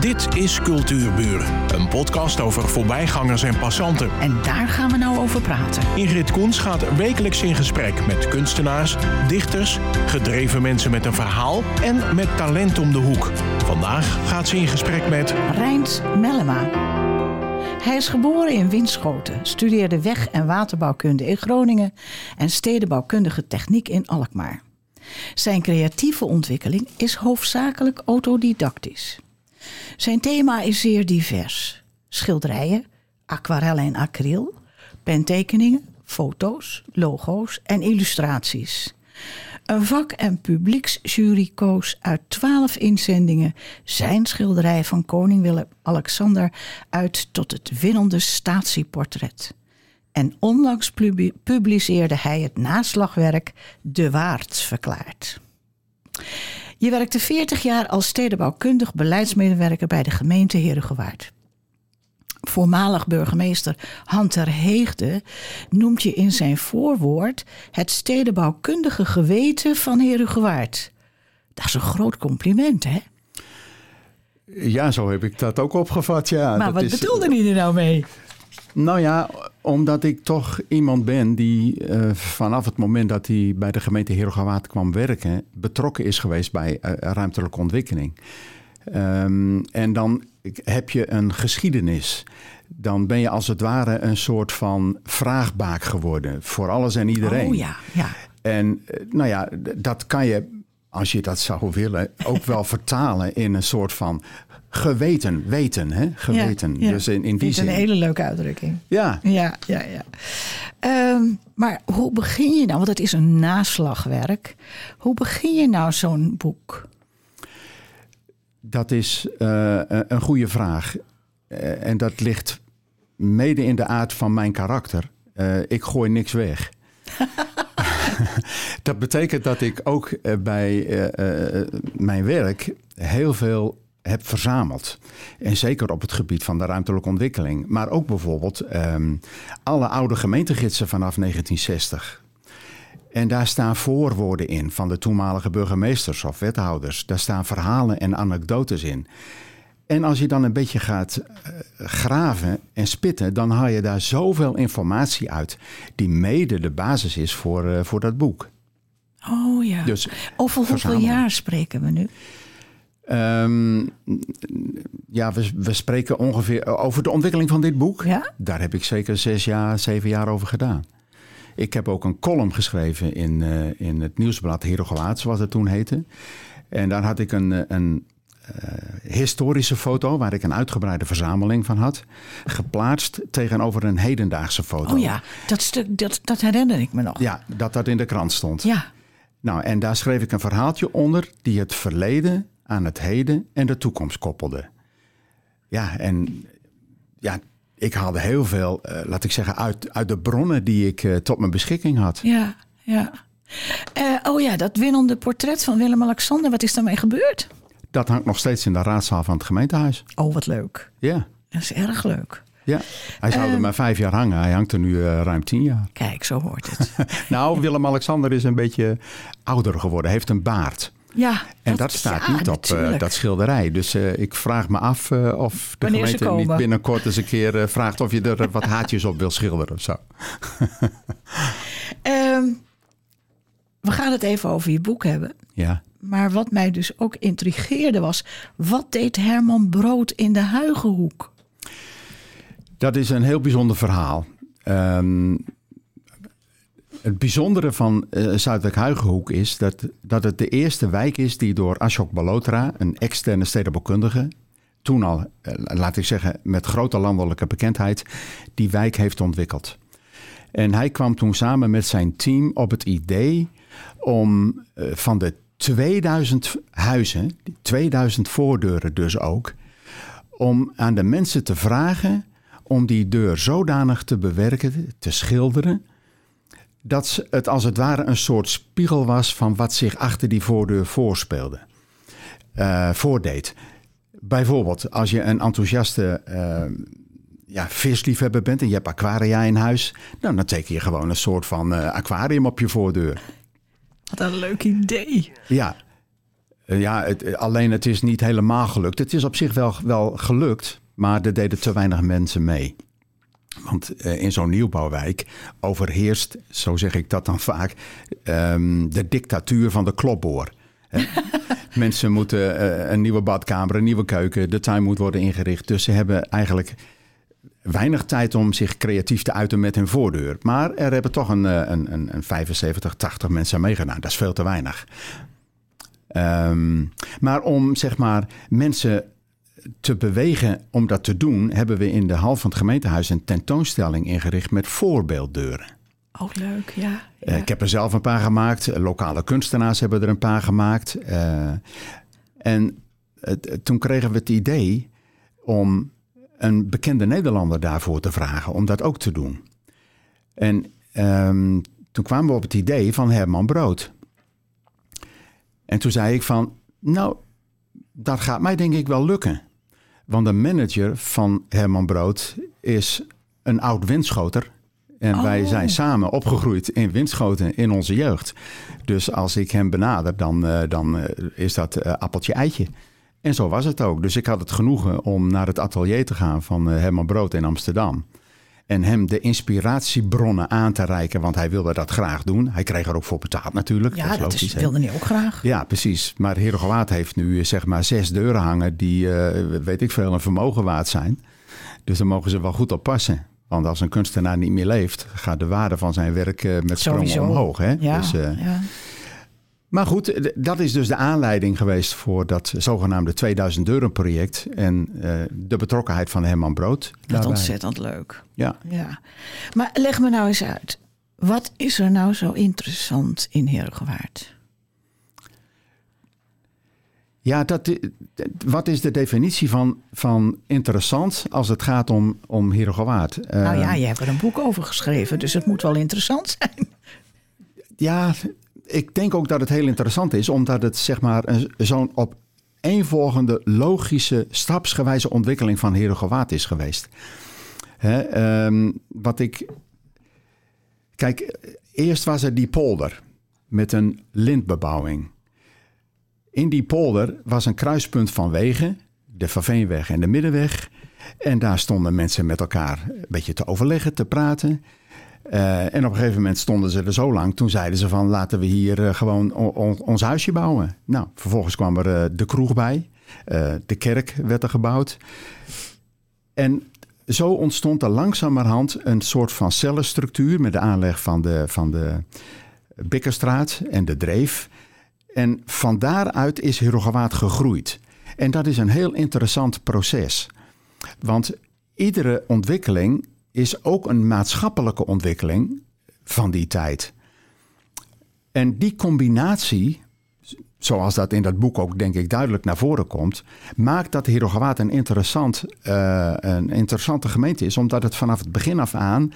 Dit is Cultuurburen, een podcast over voorbijgangers en passanten. En daar gaan we nou over praten. Ingrid Koens gaat wekelijks in gesprek met kunstenaars, dichters, gedreven mensen met een verhaal en met talent om de hoek. Vandaag gaat ze in gesprek met Rijns Mellema. Hij is geboren in Winschoten, studeerde weg- en waterbouwkunde in Groningen en stedenbouwkundige techniek in Alkmaar. Zijn creatieve ontwikkeling is hoofdzakelijk autodidactisch. Zijn thema is zeer divers: schilderijen, aquarellen en acryl, pentekeningen, foto's, logo's en illustraties. Een vak- en publieksjury koos uit twaalf inzendingen zijn schilderij van koning Willem-Alexander uit tot het winnende statieportret. En onlangs publi- publiceerde hij het naslagwerk De Waard verklaard. Je werkte 40 jaar als stedenbouwkundig beleidsmedewerker bij de gemeente Herugewaard. Voormalig burgemeester Hunter Heegde noemt je in zijn voorwoord het stedenbouwkundige geweten van Herugewaard. Dat is een groot compliment, hè? Ja, zo heb ik dat ook opgevat, ja. maar Dat wat is- bedoelde hij er nou mee? Nou ja, omdat ik toch iemand ben die eh, vanaf het moment dat hij bij de gemeente Heerhugowaard kwam werken, betrokken is geweest bij eh, ruimtelijke ontwikkeling. Ehm, en dan heb je een geschiedenis. Dan ben je als het ware een soort van vraagbaak geworden voor alles en iedereen. Oh ja, ja. En eh, nou ja, dat kan je, als je dat zou willen, ook wel vertalen in een soort van geweten, weten, hè? Geweten. Ja, ja. Dus in, in die zin. een hele leuke uitdrukking. Ja, Ja, ja, ja. Ehm, maar hoe begin je nou? Want het is een naslagwerk. Hoe begin je nou zo'n boek? dat is eh, een goede vraag. Eh, en dat ligt mede in de aard van mijn karakter. Eh, ik gooi niks weg. dat betekent dat ik ook eh, bij eh, eh, mijn werk heel veel heb verzameld. En zeker op het gebied van de ruimtelijke ontwikkeling. Maar ook bijvoorbeeld ehm, alle oude gemeentegidsen vanaf 1960. En daar staan voorwoorden in van de toenmalige burgemeesters of wethouders. Daar staan verhalen en anekdotes in. En als je dan een beetje gaat eh, graven en spitten, dan haal je daar zoveel informatie uit, die mede de basis is voor, eh, voor dat boek. Oh ja. Dus Over hoeveel verzamelen. jaar spreken we nu? Ehm, ja, we, we spreken ongeveer over de ontwikkeling van dit boek. Ja? Daar heb ik zeker zes jaar, zeven jaar over gedaan. Ik heb ook een column geschreven in, eh, in het nieuwsblad Herogewaard, zoals het toen heette. En daar had ik een, eh, een eh, historische foto, waar ik een uitgebreide verzameling van had, geplaatst tegenover een hedendaagse foto. Oh ja, dat stuk, dat, dat herinner ik me nog. Ja, dat dat in de krant stond. Ja. Nou, en daar schreef ik een verhaaltje onder die het verleden aan het heden en de toekomst koppelde. Ja, en ja, ik haalde heel veel, eh, laat ik zeggen, uit, uit de bronnen die ik eh, tot mijn beschikking had. Ja, ja. Eh, oh ja, dat winnende portret van Willem-Alexander, wat is daarmee gebeurd? Dat hangt nog steeds in de raadzaal van het gemeentehuis. Oh, wat leuk. Ja, Dat is erg leuk. ja. Hij zou er maar vijf jaar hangen. Hij hangt er nu eh, ruim tien jaar. Kijk, zo hoort het. Nou, Willem-Alexander is een beetje ouder geworden. Heeft een baard. Ja, En dat, staat ja, niet op eh, dat schilderij. Dus eh, ik vraag me af of de Wanneer gemeente niet binnenkort eens een keer vraagt of je er wat haatjes op wil schilderen of zo. Ehm, we gaan het even over je boek hebben. Ja. Maar wat mij dus ook intrigeerde was... wat deed Herman Brood in de Huigenhoek? Dat is een heel bijzonder verhaal. Ehm, het bijzondere van eh Zuidelijk Huigenhoek is dat, dat het de eerste wijk is die door Ashok Balotra, een externe stedenbouwkundige, toen al, eh, laat ik zeggen, met grote landelijke bekendheid, die wijk heeft ontwikkeld. En hij kwam toen samen met zijn team op het idee om eh, van de 2000 huizen, die 2000 voordeuren dus ook, om aan de mensen te vragen om die deur zodanig te bewerken, te schilderen, dat het als het ware een soort spiegel was van wat zich achter die voordeur voorspeelde, eh, voordeed. Bijvoorbeeld, als je een enthousiaste eh, ja, visliefhebber bent en je hebt aquaria in huis, nou, dan teken je gewoon een soort van eh, aquarium op je voordeur. Wat een leuk idee. Ja. Eh, ja, het, alleen het is niet helemaal gelukt. Het is op zich wel, wel gelukt, maar er deden te weinig mensen mee. Want eh, in zo'n nieuwbouwwijk overheerst, zo zeg ik dat dan vaak, ehm, de dictatuur van de klopboor. Mensen moeten eh, een nieuwe badkamer, een nieuwe keuken, de tuin moet worden ingericht. Dus ze hebben eigenlijk weinig tijd om zich creatief te uiten met hun voordeur. Maar er hebben toch een, een, een, een 75, 80 mensen meegedaan. Dat is veel te weinig. Ehm, maar om zeg maar mensen te bewegen om dat te doen, hebben we in de hal van het gemeentehuis een tentoonstelling ingericht met voorbeelddeuren. Oh, leuk, ja. Eh, ik heb er zelf een paar gemaakt. Lokale kunstenaars hebben er een paar gemaakt. Uh, en toen kregen we het idee om een bekende Nederlander daarvoor te vragen om dat ook te doen. En um, toen kwamen we op het idee van Herman Brood. En toen zei ik van, nou, dat gaat mij denk ik wel lukken. Want de manager van Herman Brood is een oud windschoter. En wij oh. zijn samen opgegroeid in windschoten in onze jeugd. Dus als ik hem benader, dan, uh, dan uh, is dat uh, appeltje eitje. En zo was het ook. Dus ik had het genoegen om naar het atelier te gaan van Herman Brood in Amsterdam. En hem de inspiratiebronnen aan te reiken, want hij wilde dat graag doen. Hij kreeg er ook voor betaald natuurlijk. Ja, dat, is, wilde hij ook graag. Ja, precies. Maar Herogewaard heeft nu zeg maar zes deuren hangen die, uh, weet ik veel, een vermogen waard zijn. Dus daar mogen ze wel goed op passen. Want als een kunstenaar niet meer leeft, gaat de waarde van zijn werk uh, met sprongen omhoog. Hè? Ja, dus, uh, ja. Maar goed, dat is dus de aanleiding geweest voor dat zogenaamde 2000 euro project. En uh, de betrokkenheid van Herman Brood. Dat is ontzettend leuk. Ja. ja. Maar leg me nou eens uit. Wat is er nou zo interessant in Heergewaard? Ja, dat, wat is de definitie van, van interessant als het gaat om, om Heergewaard? Nou ja, je hebt er een boek over geschreven, dus het moet wel interessant zijn. Ja, ik denk ook dat het heel interessant is, omdat het zeg maar zo'n op eenvolgende logische, stapsgewijze ontwikkeling van Herogewaard is geweest. Hè, um, wat ik. Kijk, eerst was er die polder met een lintbebouwing. In die polder was een kruispunt van wegen, de Faveenweg en de Middenweg. En daar stonden mensen met elkaar een beetje te overleggen, te praten. Uh, en op een gegeven moment stonden ze er zo lang. Toen zeiden ze van laten we hier uh, gewoon ons huisje bouwen. Nou, vervolgens kwam er uh, de kroeg bij. de kerk werd er gebouwd. En zo ontstond er langzamerhand een soort van cellenstructuur... met de aanleg van de, van de Bikkerstraat en de Dreef. En van daaruit is Herogewaard gegroeid. En dat is een heel interessant proces. Want iedere ontwikkeling is ook een maatschappelijke ontwikkeling van die tijd. En die combinatie, zoals dat in dat boek ook denk ik duidelijk naar voren komt, maakt dat Herogewaard een, interessant, uh, een interessante gemeente is, omdat het vanaf het begin af aan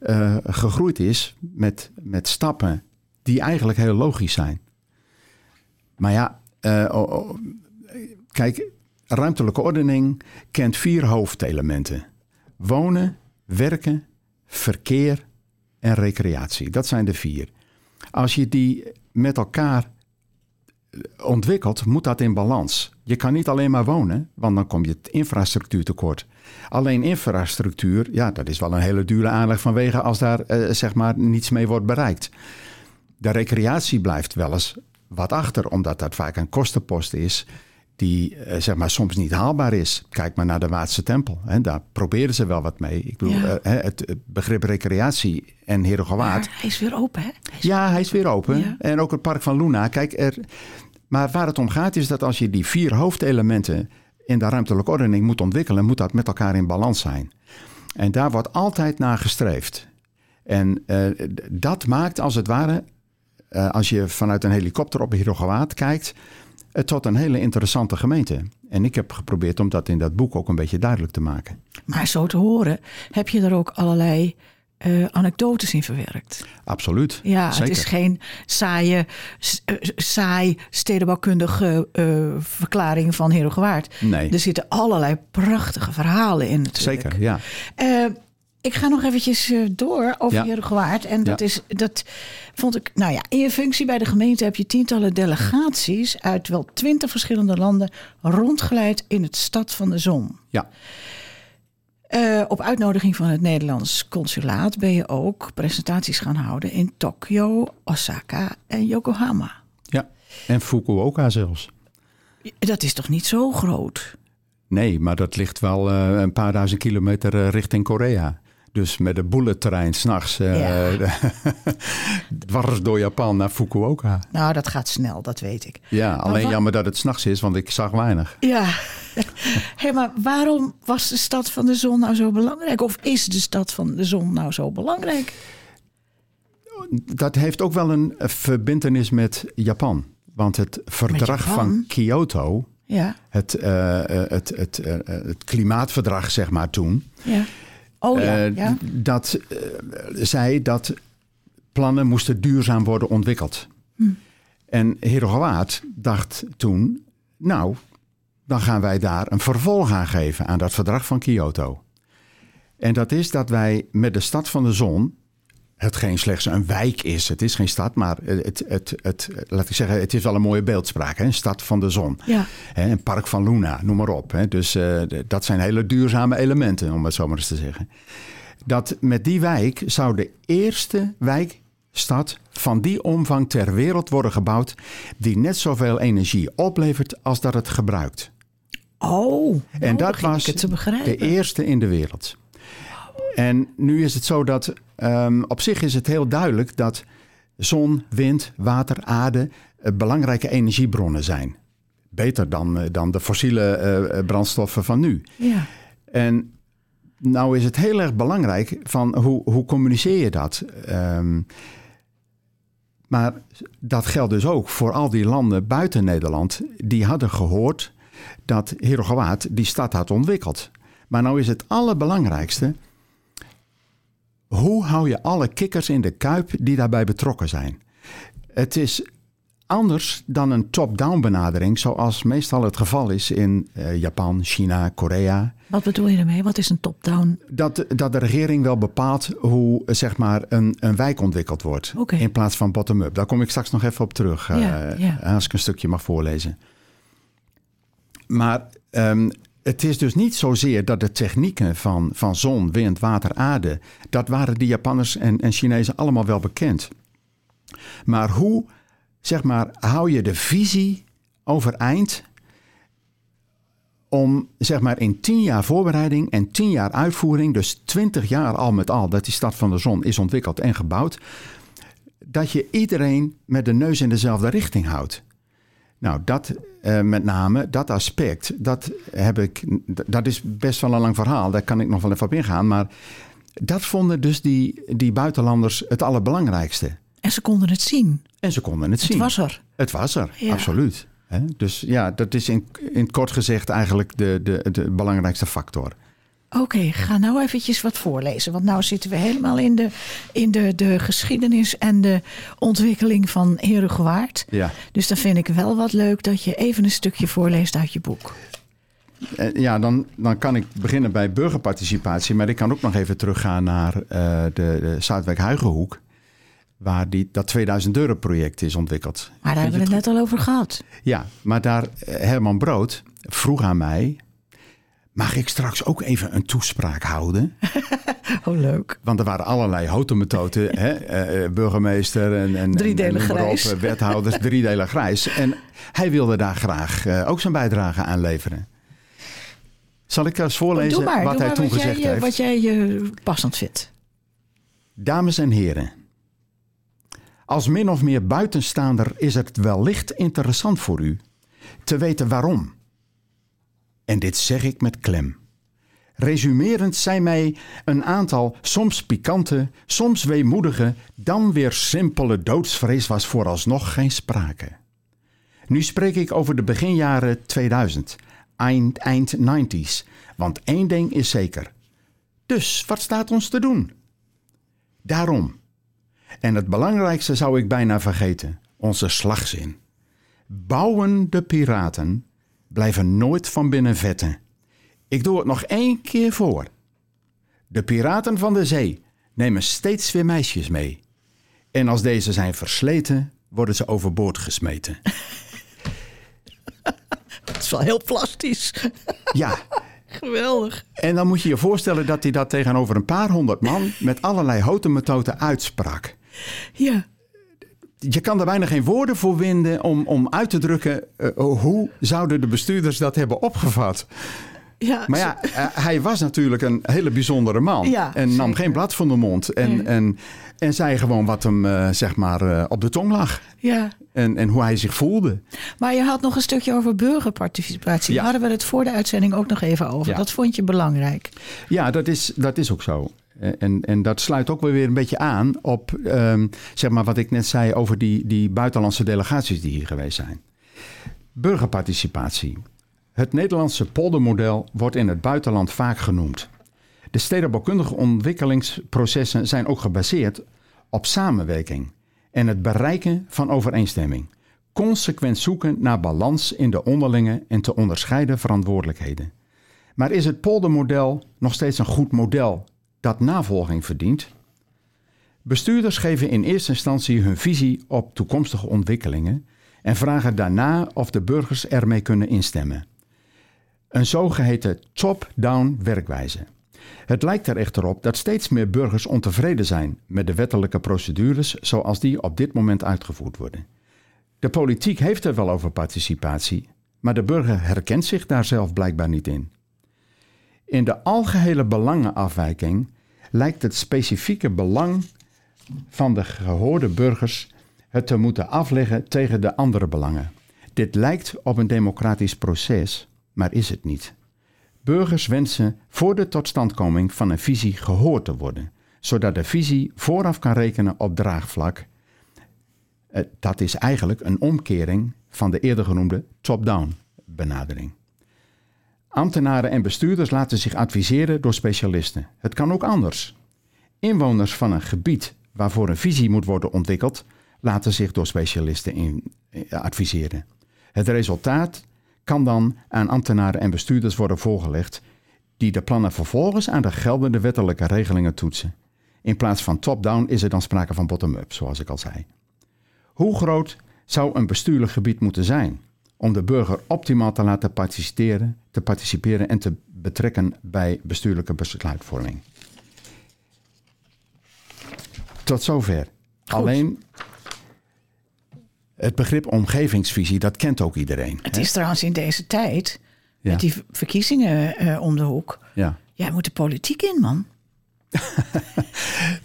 uh, gegroeid is met, met stappen die eigenlijk heel logisch zijn. Maar ja, oh, kijk, ruimtelijke ordening kent vier hoofdelementen: wonen, werken, verkeer en recreatie. Dat zijn de vier. Als je die met elkaar ontwikkelt, moet dat in balans. Je kan niet alleen maar wonen, want dan kom je het infrastructuur tekort. Alleen infrastructuur, ja, dat is wel een hele dure aanleg vanwege als daar eh, zeg maar niets mee wordt bereikt. De recreatie blijft wel eens wat achter, omdat dat vaak een kostenpost is die uh, zeg maar soms niet haalbaar is. Kijk maar naar de Waardse Tempel. Hè, daar proberen ze wel wat mee. Ik bedoel, ja. uh, het begrip recreatie en Herogewaard. hij is weer open, hè? Hij ja, hij is weer open. Ja. En ook het park van Luna. Kijk, er, maar waar het om gaat is dat als je die vier hoofdelementen in de ruimtelijke ordening moet ontwikkelen, moet dat met elkaar in balans zijn. En daar wordt altijd naar gestreefd. En uh, dat maakt als het ware, als je vanuit een helikopter op Herogewaard kijkt, het tot een hele interessante gemeente. En ik heb geprobeerd om dat in dat boek ook een beetje duidelijk te maken. Maar zo te horen, heb je er ook allerlei uh, anekdotes in verwerkt. Absoluut. Ja, zeker. het is geen saaie, saai stedenbouwkundige uh, verklaring van Herogewaard. Nee. Er zitten allerlei prachtige verhalen in natuurlijk. Zeker, ja. Uh, ik ga nog eventjes eh, door over Ja. Herengewaard. En dat, Ja. is, dat vond ik... Nou ja, in je functie bij de gemeente heb je tientallen delegaties... uit wel twintig verschillende landen rondgeleid in het Stad van de Zon. Ja, Eh, op uitnodiging van het Nederlands consulaat ben je ook presentaties gaan houden in Tokio, Osaka en Yokohama. ja. En Fukuoka zelfs. Dat is toch niet zo groot? Nee, maar dat ligt wel eh, een paar duizend kilometer richting Korea. Dus met de bullettrein s'nachts uh, dwars door Japan naar Fukuoka. Nou, dat gaat snel, dat weet ik. Ja, alleen jammer dat het s'nachts is, want ik zag weinig. Ja, hey, maar waarom was de stad van de zon nou zo belangrijk? Of is de stad van de zon nou zo belangrijk? Dat heeft ook wel een verbintenis met Japan. Want het verdrag van Kyoto, Ja, het, eh, eh, het, het, het klimaatverdrag zeg maar toen... ja. Oh ja, eh, ja. Dat eh, zei dat plannen moesten duurzaam worden ontwikkeld. Hm. En Herogawaard dacht toen, nou, dan gaan wij daar een vervolg aan geven aan dat verdrag van Kyoto. En dat is dat wij met de stad van de zon, hetgeen slechts een wijk is, het is geen stad, maar het, het, het, laat ik zeggen, het is wel een mooie beeldspraak, hè? een stad van de zon. Ja. Hè, een park van Luna, noem maar op. Hè. Dus eh, dat zijn hele duurzame elementen, om het zo maar eens te zeggen. Dat met die wijk zou de eerste wijkstad van die omvang ter wereld worden gebouwd... die net zoveel energie oplevert als dat het gebruikt. Oh, En nou dat begin ik was het de eerste in de wereld. En nu is het zo dat ehm, op zich is het heel duidelijk dat zon, wind, water, aarde eh, belangrijke energiebronnen zijn. Beter dan, eh, dan de fossiele eh, brandstoffen van nu. Ja. En nou is het heel erg belangrijk van hoe, hoe communiceer je dat? Ehm, maar dat geldt dus ook voor al die landen buiten Nederland. Die hadden gehoord dat Herogewaard die stad had ontwikkeld. Maar nou is het allerbelangrijkste... hoe hou je alle kikkers in de kuip die daarbij betrokken zijn? Het is anders dan een top-down benadering... zoals meestal het geval is in eh, Japan, China, Korea Wat bedoel je ermee? Wat is een top-down? dat, dat de regering wel bepaalt hoe zeg maar, een, een wijk ontwikkeld wordt. In plaats van bottom-up. Daar kom ik straks nog even op terug. eh, ja. Als ik een stukje mag voorlezen. Maar ehm, het is dus niet zozeer dat de technieken van, van zon, wind, water, aarde. dat waren die Japanners en, en Chinezen allemaal wel bekend. Maar hoe zeg maar, hou je de visie overeind om zeg maar in tien jaar voorbereiding en tien jaar uitvoering, dus twintig jaar al met al dat die stad van de zon is ontwikkeld en gebouwd, dat je iedereen met de neus in dezelfde richting houdt. Nou, dat eh, met name, dat aspect, dat heb ik, dat is best wel een lang verhaal, daar kan ik nog wel even op ingaan, maar dat vonden dus die, die buitenlanders het allerbelangrijkste. En ze konden het zien. En ze konden het, Het zien. was er. Het was er, Ja. absoluut. Dus ja, dat is in, in het kort gezegd eigenlijk de, de, de belangrijkste factor. Oké, ga nou eventjes wat voorlezen. Want nou zitten we helemaal in de, in de, de geschiedenis en de ontwikkeling van Herengewaard. Ja. Dus dan vind ik wel wat leuk dat je even een stukje voorleest uit je boek. Eh, Ja, dan, dan kan ik beginnen bij burgerparticipatie. Maar ik kan ook nog even teruggaan naar eh, de, de Zuidwijk-Huigenhoek. Waar die, dat 2000 euro project is ontwikkeld. Maar daar hebben we het net al over gehad. Ja, maar daar eh, Herman Brood vroeg aan mij... Mag ik straks ook even een toespraak houden? Oh, leuk. Want er waren allerlei hotemetoten, hè? eh, eh, burgemeester en, en, Driedelig en maar op, grijs. eh, wethouders, driedelig grijs. En hij wilde daar graag ook zijn bijdrage aan leveren. Zal ik eens voorlezen maar, wat hij toen wat gezegd jij, heeft? wat jij je passend vindt. Dames en heren, als min of meer buitenstaander is het wellicht interessant voor u te weten waarom. En dit zeg ik met klem. Resumerend zijn mij een aantal soms pikante, soms weemoedige, dan weer simpele doodsvrees was vooralsnog geen sprake. Nu spreek ik over de beginjaren 2000, eind, eind 90s, want één ding is zeker. Dus wat staat ons te doen? Daarom. En het belangrijkste zou ik bijna vergeten: onze slagzin. Bouwen de piraten blijven nooit van binnen vetten. Ik doe het nog één keer voor. De piraten van de zee nemen steeds weer meisjes mee. En als deze zijn versleten, worden ze overboord gesmeten. Dat is wel heel plastisch. Ja, Geweldig. en dan moet je je voorstellen dat hij dat tegenover een paar honderd man met allerlei houten methoden uitsprak. Ja. Je kan er bijna geen woorden voor vinden om, om uit te drukken eh, hoe zouden de bestuurders dat hebben opgevat. ja Maar ja, eh, hij was natuurlijk een hele bijzondere man. Ja, en nam zeker. geen blad van de mond. En, Nee. en, en zei gewoon wat hem eh, zeg maar eh, op de tong lag. ja. En, en hoe hij zich voelde. Maar je had nog een stukje over burgerparticipatie. Ja. Daar hadden we het voor de uitzending ook nog even over. Dat vond je belangrijk. Ja, dat is, dat is ook zo. Eh, En, en dat sluit ook weer een beetje aan op ehm, zeg maar wat ik net zei over die, die buitenlandse delegaties die hier geweest zijn. Burgerparticipatie. Het Nederlandse poldermodel wordt in het buitenland vaak genoemd. De stedenbouwkundige ontwikkelingsprocessen zijn ook gebaseerd op samenwerking en het bereiken van overeenstemming. Consequent zoeken naar balans in de onderlinge en te onderscheiden verantwoordelijkheden. Maar is het poldermodel nog steeds een goed model dat navolging verdient? Bestuurders geven in eerste instantie hun visie op toekomstige ontwikkelingen en vragen daarna of de burgers ermee kunnen instemmen. Een zogeheten top-down werkwijze. Het lijkt er echter op dat steeds meer burgers ontevreden zijn met de wettelijke procedures zoals die op dit moment uitgevoerd worden. De politiek heeft er wel over participatie, maar de burger herkent zich daar zelf blijkbaar niet in. In de algehele belangenafwijking lijkt het specifieke belang van de gehoorde burgers het te moeten afleggen tegen de andere belangen. Dit lijkt op een democratisch proces, maar is het niet. Burgers wensen voor de totstandkoming van een visie gehoord te worden, zodat de visie vooraf kan rekenen op draagvlak. Eh, Dat is eigenlijk een omkering van de eerder genoemde top-down benadering. Ambtenaren en bestuurders laten zich adviseren door specialisten. Het kan ook anders. Inwoners van een gebied waarvoor een visie moet worden ontwikkeld, laten zich door specialisten in, eh, adviseren. Het resultaat kan dan aan ambtenaren en bestuurders worden voorgelegd, die de plannen vervolgens aan de geldende wettelijke regelingen toetsen. In plaats van top-down is er dan sprake van bottom-up, zoals ik al zei. Hoe groot zou een bestuurlijk gebied moeten zijn om de burger optimaal te laten participeren, te participeren en te betrekken bij bestuurlijke besluitvorming? Tot zover. Alleen het begrip omgevingsvisie, dat kent ook iedereen. Het hè? is trouwens in deze tijd, Ja. met die verkiezingen eh, om de hoek. Ja. Jij moet de politiek in, man.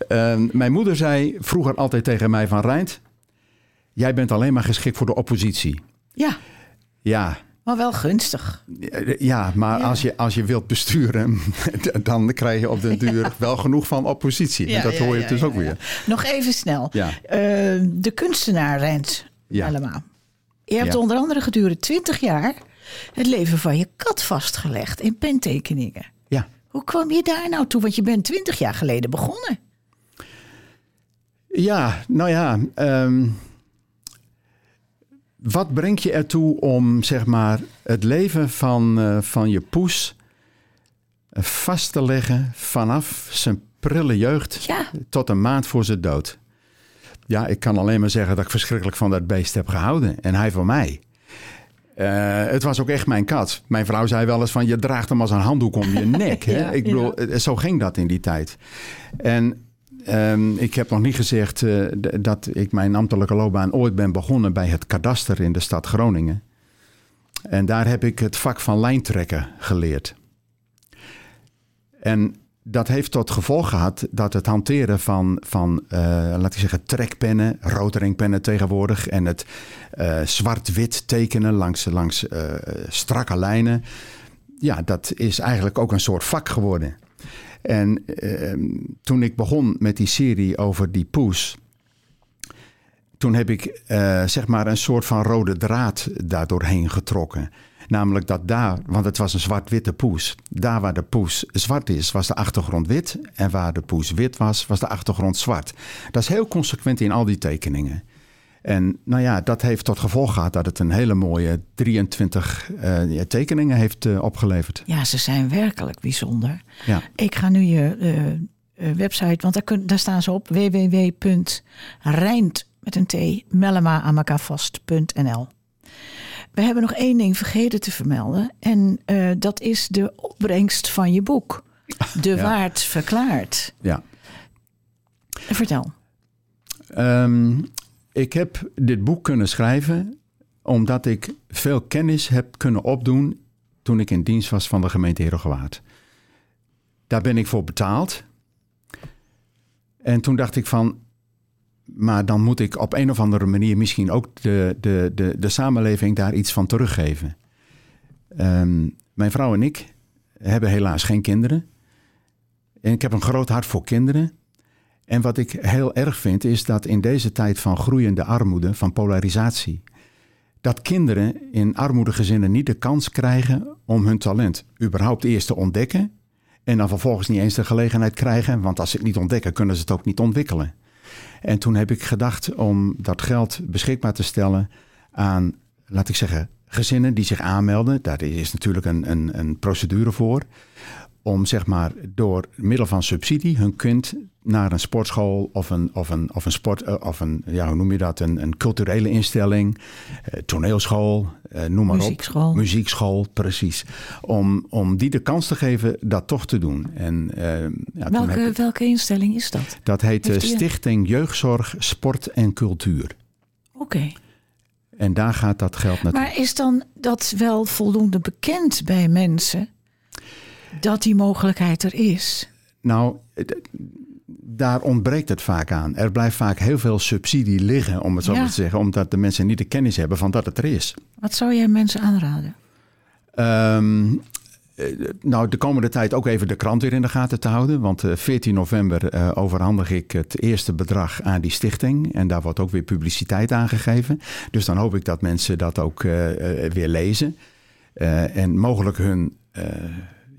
Ehm, mijn moeder zei vroeger altijd tegen mij van Rijnt, jij bent alleen maar geschikt voor de oppositie. Ja, Ja, maar wel gunstig. ja maar Ja. Als, je, als je wilt besturen, dan krijg je op den duur wel genoeg van oppositie. en dat hoor je dus ook weer. Nog even snel. Eh, de kunstenaar Rent Ja. Allemaal. Je hebt onder andere gedurende 20 jaar het leven van je kat vastgelegd in pentekeningen. Ja. Hoe kwam je daar nou toe? Want je bent 20 jaar geleden begonnen. Ja, nou ja. ehm, wat brengt je ertoe om zeg maar, het leven van, eh, van je poes eh, vast te leggen vanaf zijn prille jeugd Ja. tot een maand voor zijn dood? Ja, ik kan alleen maar zeggen dat ik verschrikkelijk van dat beest heb gehouden. En hij van mij. Eh, het was ook echt mijn kat. Mijn vrouw zei wel eens van je draagt hem als een handdoek om je nek. Hè? Ja, ik bedoel, zo ging dat in die tijd. En ehm, ik heb nog niet gezegd eh, dat ik mijn ambtelijke loopbaan ooit ben begonnen bij het kadaster in de stad Groningen. En daar heb ik het vak van lijntrekken geleerd. En dat heeft tot gevolg gehad dat het hanteren van, van eh, laat ik zeggen, trekpennen, roteringpennen tegenwoordig en het eh, zwart-wit tekenen langs, langs strakke lijnen, ja, dat is eigenlijk ook een soort vak geworden. En ehm, toen ik begon met die serie over die poes, toen heb ik eh, zeg maar een soort van rode draad daardoorheen getrokken. Namelijk dat daar, want het was een zwart-witte poes. Daar waar de poes zwart is, was de achtergrond wit. En waar de poes wit was, was de achtergrond zwart. Dat is heel consequent in al die tekeningen. En nou ja, dat heeft tot gevolg gehad dat het een hele mooie 23 uh, tekeningen heeft uh, opgeleverd. Ja, ze zijn werkelijk bijzonder. Ja. Ik ga nu je uh, website, want daar, kun, daar staan ze op www.rijnt met een t mellema aan elkaar vast.nl. We hebben nog één ding vergeten te vermelden. En dat is de opbrengst van je boek. De ja. Waard Verklaard. Ja. Vertel. Um, ik heb dit boek kunnen schrijven omdat ik veel kennis heb kunnen opdoen toen ik in dienst was van de gemeente Herengewaard. Daar ben ik voor betaald. En toen dacht ik van, maar dan moet ik op een of andere manier misschien ook de, de, de, de samenleving daar iets van teruggeven. Um, mijn vrouw en ik hebben helaas geen kinderen. En ik heb een groot hart voor kinderen. En wat ik heel erg vind is dat in deze tijd van groeiende armoede, van polarisatie, dat kinderen in armoedegezinnen niet de kans krijgen om hun talent überhaupt eerst te ontdekken en dan vervolgens niet eens de gelegenheid krijgen, want als ze het niet ontdekken, kunnen ze het ook niet ontwikkelen. En toen heb ik gedacht om dat geld beschikbaar te stellen aan, laat ik zeggen, gezinnen die zich aanmelden. Daar is natuurlijk een, een, een procedure voor om zeg maar door middel van subsidie hun kind naar een sportschool of een, of een, of een sport, eh, of een, ja, hoe noem je dat, een, een culturele instelling, eh, toneelschool, eh, noem maar Muziekschool. op. Muziekschool. precies. Om, om die de kans te geven dat toch te doen. En, ja, welke, ik, welke instelling is dat? Dat heet de Stichting Jeugdzorg, Sport en Cultuur. Oké. Okay. En daar gaat dat geld naartoe. Maar is dan dat wel voldoende bekend bij mensen? Dat die mogelijkheid er is? Nou, daar ontbreekt het vaak aan. Er blijft vaak heel veel subsidie liggen, om het zo ja. te zeggen, omdat de mensen niet de kennis hebben van dat het er is. Wat zou jij mensen aanraden? Um, nou, de komende tijd ook even de krant weer in de gaten te houden. Want 14 november uh, overhandig ik het eerste bedrag aan die stichting. En daar wordt ook weer publiciteit aangegeven. Dus dan hoop ik dat mensen dat ook uh, weer lezen. Uh, en mogelijk hun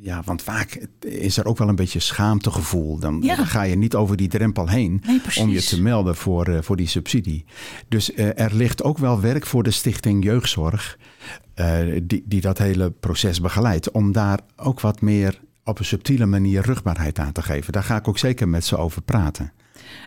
ja, want vaak is er ook wel een beetje schaamtegevoel. Dan, Ja. dan ga je niet over die drempel heen Nee, om je te melden voor, eh, voor die subsidie. Dus eh, er ligt ook wel werk voor de Stichting Jeugdzorg, eh, die, die dat hele proces begeleidt. Om daar ook wat meer op een subtiele manier rugbaarheid aan te geven. Daar ga ik ook zeker met ze over praten.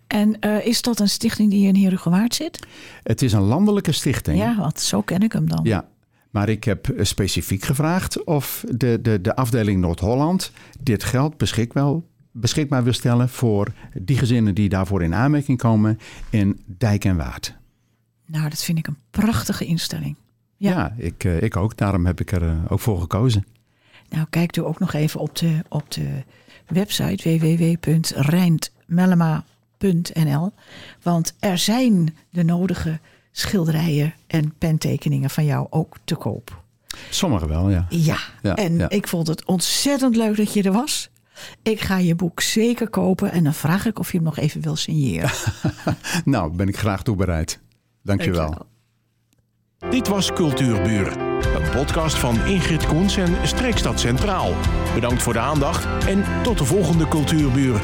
En is dat een stichting die in Herengewaard zit? Het is een landelijke stichting. Ja, want zo ken ik hem dan. Ja, maar ik heb eh, specifiek gevraagd of de, de, de afdeling Noord-Holland dit geld beschikbaar, beschikbaar wil stellen voor die gezinnen die daarvoor in aanmerking komen in Dijk en Waard. Nou, dat vind ik een prachtige instelling. Ja, Ja. ik, eh, ik ook. Daarom heb ik er eh, ook voor gekozen. Nou, kijk u ook nog even op de, op de website www.rijntmellema.nl. Want er zijn de nodige schilderijen en pentekeningen van jou ook te koop. Sommigen wel, ja. Ja, Ja, en ja. ik vond het ontzettend leuk dat je er was. Ik ga je boek zeker kopen en dan vraag ik of je hem nog even wil signeren. Nou, ben ik graag toe bereid. Dankjewel. Dankjewel. Dit was Cultuurbuur. Een podcast van Ingrid Koens en Streekstad Centraal. Bedankt voor de aandacht en tot de volgende Cultuurbuur.